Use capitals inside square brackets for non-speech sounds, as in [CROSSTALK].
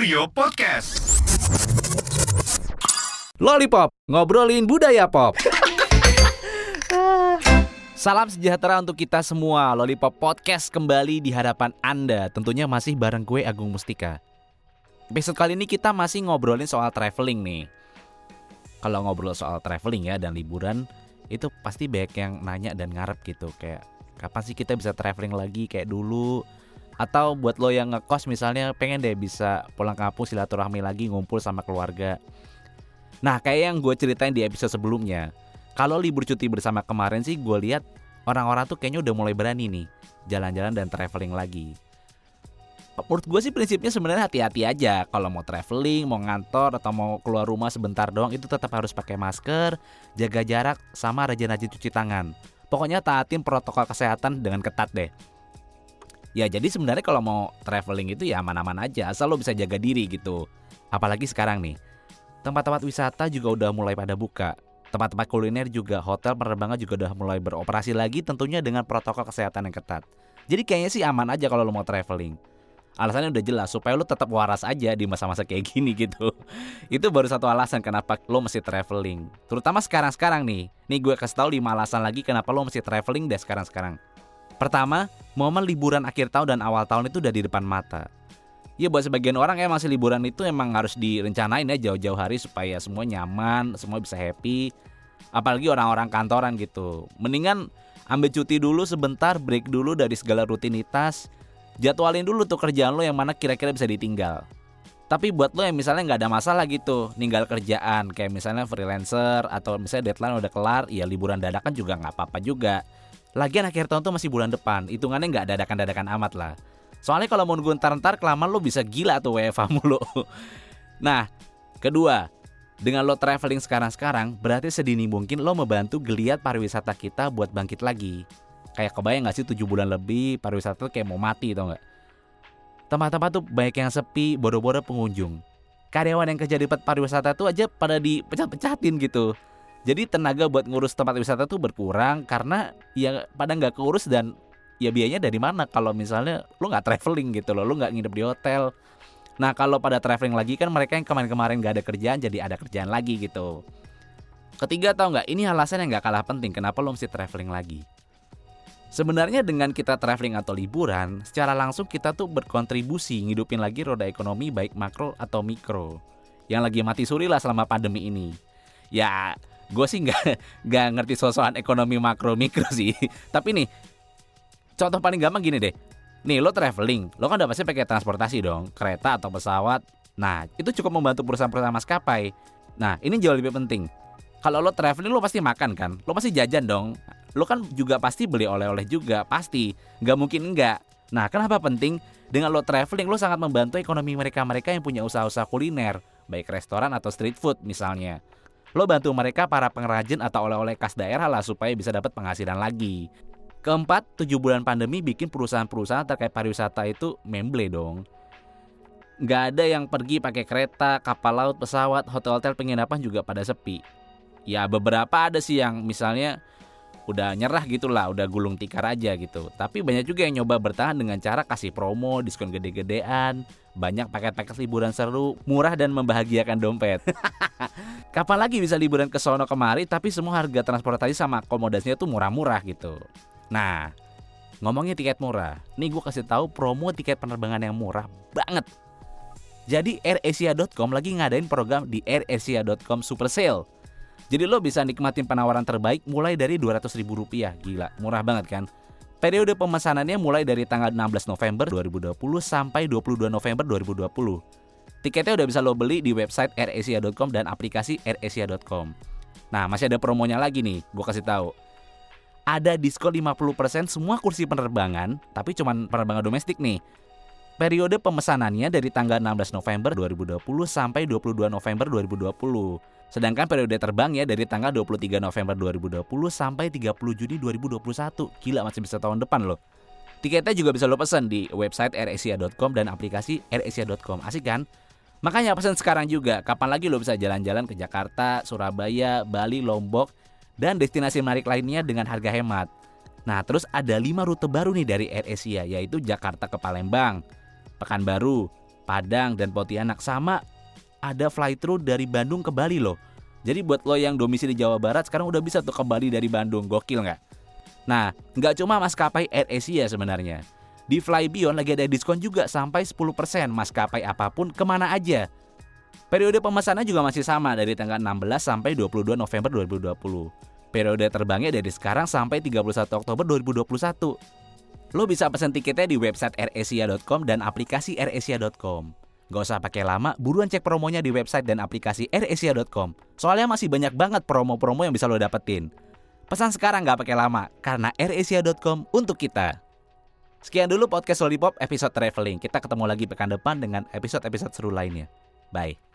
Kurio Podcast. Lollipop, ngobrolin budaya pop. Salam sejahtera untuk kita semua. Lollipop Podcast kembali di hadapan Anda. Tentunya masih bareng gue Agung Mustika. Episode kali ini kita masih ngobrolin soal traveling nih. Kalau ngobrol soal traveling ya dan liburan, itu pasti banyak yang nanya dan ngarep gitu kayak kapan sih kita bisa traveling lagi kayak dulu atau buat lo yang ngekos misalnya pengen deh bisa pulang kampung silaturahmi lagi ngumpul sama keluarga. Nah kayak yang gue ceritain di episode sebelumnya Kalau libur cuti bersama kemarin sih gue lihat orang-orang tuh kayaknya udah mulai berani nih Jalan-jalan dan traveling lagi. Menurut gue sih prinsipnya sebenarnya hati-hati aja. Kalau mau traveling, mau ngantor, atau mau keluar rumah sebentar doang Itu tetap harus pakai masker, jaga jarak, sama rajin-rajin cuci tangan. Pokoknya taatin protokol kesehatan dengan ketat deh Ya jadi sebenarnya kalau mau traveling itu ya aman-aman aja Asal lo bisa jaga diri gitu. Apalagi sekarang nih Tempat-tempat wisata juga udah mulai pada buka. Tempat-tempat kuliner juga Hotel penerbangan juga udah mulai beroperasi lagi Tentunya dengan protokol kesehatan yang ketat. Jadi kayaknya sih aman aja kalau lo mau traveling. Alasannya udah jelas supaya lo tetap waras aja di masa-masa kayak gini gitu. [LAUGHS] Itu baru satu alasan kenapa lo mesti traveling. Terutama sekarang-sekarang nih. Nih gue kasih tau 5 alasan lagi kenapa lo mesti traveling deh sekarang-sekarang Pertama, momen liburan akhir tahun dan awal tahun itu udah di depan mata. Ya buat sebagian orang ya masih liburan itu emang harus direncanain ya jauh-jauh hari supaya semua nyaman, semua bisa happy. Apalagi orang-orang kantoran gitu. Mendingan ambil cuti dulu sebentar, break dulu dari segala rutinitas. Jadwalin dulu tuh kerjaan lo yang mana kira-kira bisa ditinggal. Tapi buat lo yang misalnya nggak ada masalah gitu, ninggal kerjaan kayak misalnya freelancer atau misalnya deadline udah kelar, ya liburan dadakan juga nggak apa-apa juga. Lagian akhir tahun tuh masih bulan depan, hitungannya nggak dadakan-dadakan amat lah. Soalnya kalau mau nunggu ntar-ntar kelamaan lo bisa gila tuh WFA [LAUGHS] mulu. Nah, kedua, dengan lo traveling sekarang-sekarang, berarti sedini mungkin lo membantu geliat pariwisata kita buat bangkit lagi. Kayak kebayang gak sih 7 bulan lebih pariwisata tuh kayak mau mati tau gak? Tempat-tempat tuh banyak yang sepi, bodoh-bodoh pengunjung. Karyawan yang kerja di pariwisata tuh aja pada dipecat-pecatin gitu. Jadi tenaga buat ngurus tempat wisata tuh berkurang karena ya pada nggak keurus dan ya biayanya dari mana kalau misalnya lu nggak traveling gitu loh, lu nggak nginep di hotel. Nah kalau pada traveling lagi kan mereka yang kemarin-kemarin nggak ada kerjaan jadi ada kerjaan lagi gitu. Ketiga tau nggak ini alasan yang nggak kalah penting kenapa lo mesti traveling lagi. Sebenarnya dengan kita traveling atau liburan, secara langsung kita tuh berkontribusi ngidupin lagi roda ekonomi baik makro atau mikro yang lagi mati suri lah selama pandemi ini. Ya gue sih nggak nggak ngerti sosokan ekonomi makro mikro sih. Tapi nih contoh paling gampang gini deh. Nih lo traveling lo kan udah pasti pakai transportasi dong kereta atau pesawat. Nah itu cukup membantu perusahaan-perusahaan maskapai. Nah ini jauh lebih penting. Kalau lo traveling lo pasti makan kan? Lo pasti jajan dong. Lo kan juga pasti beli oleh-oleh juga pasti. Nggak mungkin enggak nah kenapa penting? Dengan lo traveling lo sangat membantu ekonomi mereka-mereka yang punya usaha-usaha kuliner baik restoran atau street food misalnya lo bantu mereka para pengrajin atau oleh-oleh khas daerah lah supaya bisa dapat penghasilan lagi. Keempat, tujuh bulan pandemi bikin perusahaan-perusahaan terkait pariwisata itu memble dong. Gak ada yang pergi pakai kereta, kapal laut, pesawat, hotel-hotel penginapan juga pada sepi. Ya beberapa ada sih yang misalnya udah nyerah gitu lah, udah gulung tikar aja gitu. Tapi banyak juga yang nyoba bertahan dengan cara kasih promo, diskon gede-gedean, banyak paket-paket liburan seru, murah dan membahagiakan dompet. [LAUGHS] Kapan lagi bisa liburan ke sono kemari tapi semua harga transportasi sama akomodasinya tuh murah-murah gitu. Nah, ngomongnya tiket murah. Nih gue kasih tahu promo tiket penerbangan yang murah banget. Jadi AirAsia.com lagi ngadain program di AirAsia.com Super Sale. Jadi lo bisa nikmatin penawaran terbaik mulai dari 200 ribu rupiah. Gila, murah banget kan? Periode pemesanannya mulai dari tanggal 16 November 2020 sampai 22 November 2020. Tiketnya udah bisa lo beli di website airasia.com dan aplikasi airasia.com. Nah, masih ada promonya lagi nih, gue kasih tahu. Ada diskon 50% semua kursi penerbangan, tapi cuman penerbangan domestik nih. Periode pemesanannya dari tanggal 16 November 2020 sampai 22 November 2020. Sedangkan periode terbang ya dari tanggal 23 November 2020 sampai 30 Juni 2021. Gila masih bisa tahun depan loh. Tiketnya juga bisa lo pesan di website airasia.com dan aplikasi airasia.com. Asik kan? Makanya pesan sekarang juga, kapan lagi lo bisa jalan-jalan ke Jakarta, Surabaya, Bali, Lombok, dan destinasi menarik lainnya dengan harga hemat. Nah, terus ada 5 rute baru nih dari AirAsia, yaitu Jakarta ke Palembang, Pekanbaru, Padang dan Pontianak sama ada fly through dari Bandung ke Bali loh. Jadi buat lo yang domisili Jawa Barat sekarang udah bisa tuh ke Bali dari Bandung, gokil nggak? Nah, nggak cuma maskapai Air Asia sebenarnya. Di Flybion lagi ada diskon juga sampai 10% maskapai apa pun ke mana aja. Periode pemesanan juga masih sama dari tanggal 16 sampai 22 November 2020. Periode terbangnya dari sekarang sampai 31 Oktober 2021. Lo bisa pesan tiketnya di website airasia.com dan aplikasi airasia.com. Gak usah pakai lama, buruan cek promonya di website dan aplikasi airasia.com. Soalnya masih banyak banget promo-promo yang bisa lo dapetin. Pesan sekarang gak pakai lama, karena airasia.com untuk kita. Sekian dulu podcast Lollipop episode traveling. Kita ketemu lagi pekan depan dengan episode-episode seru lainnya. Bye.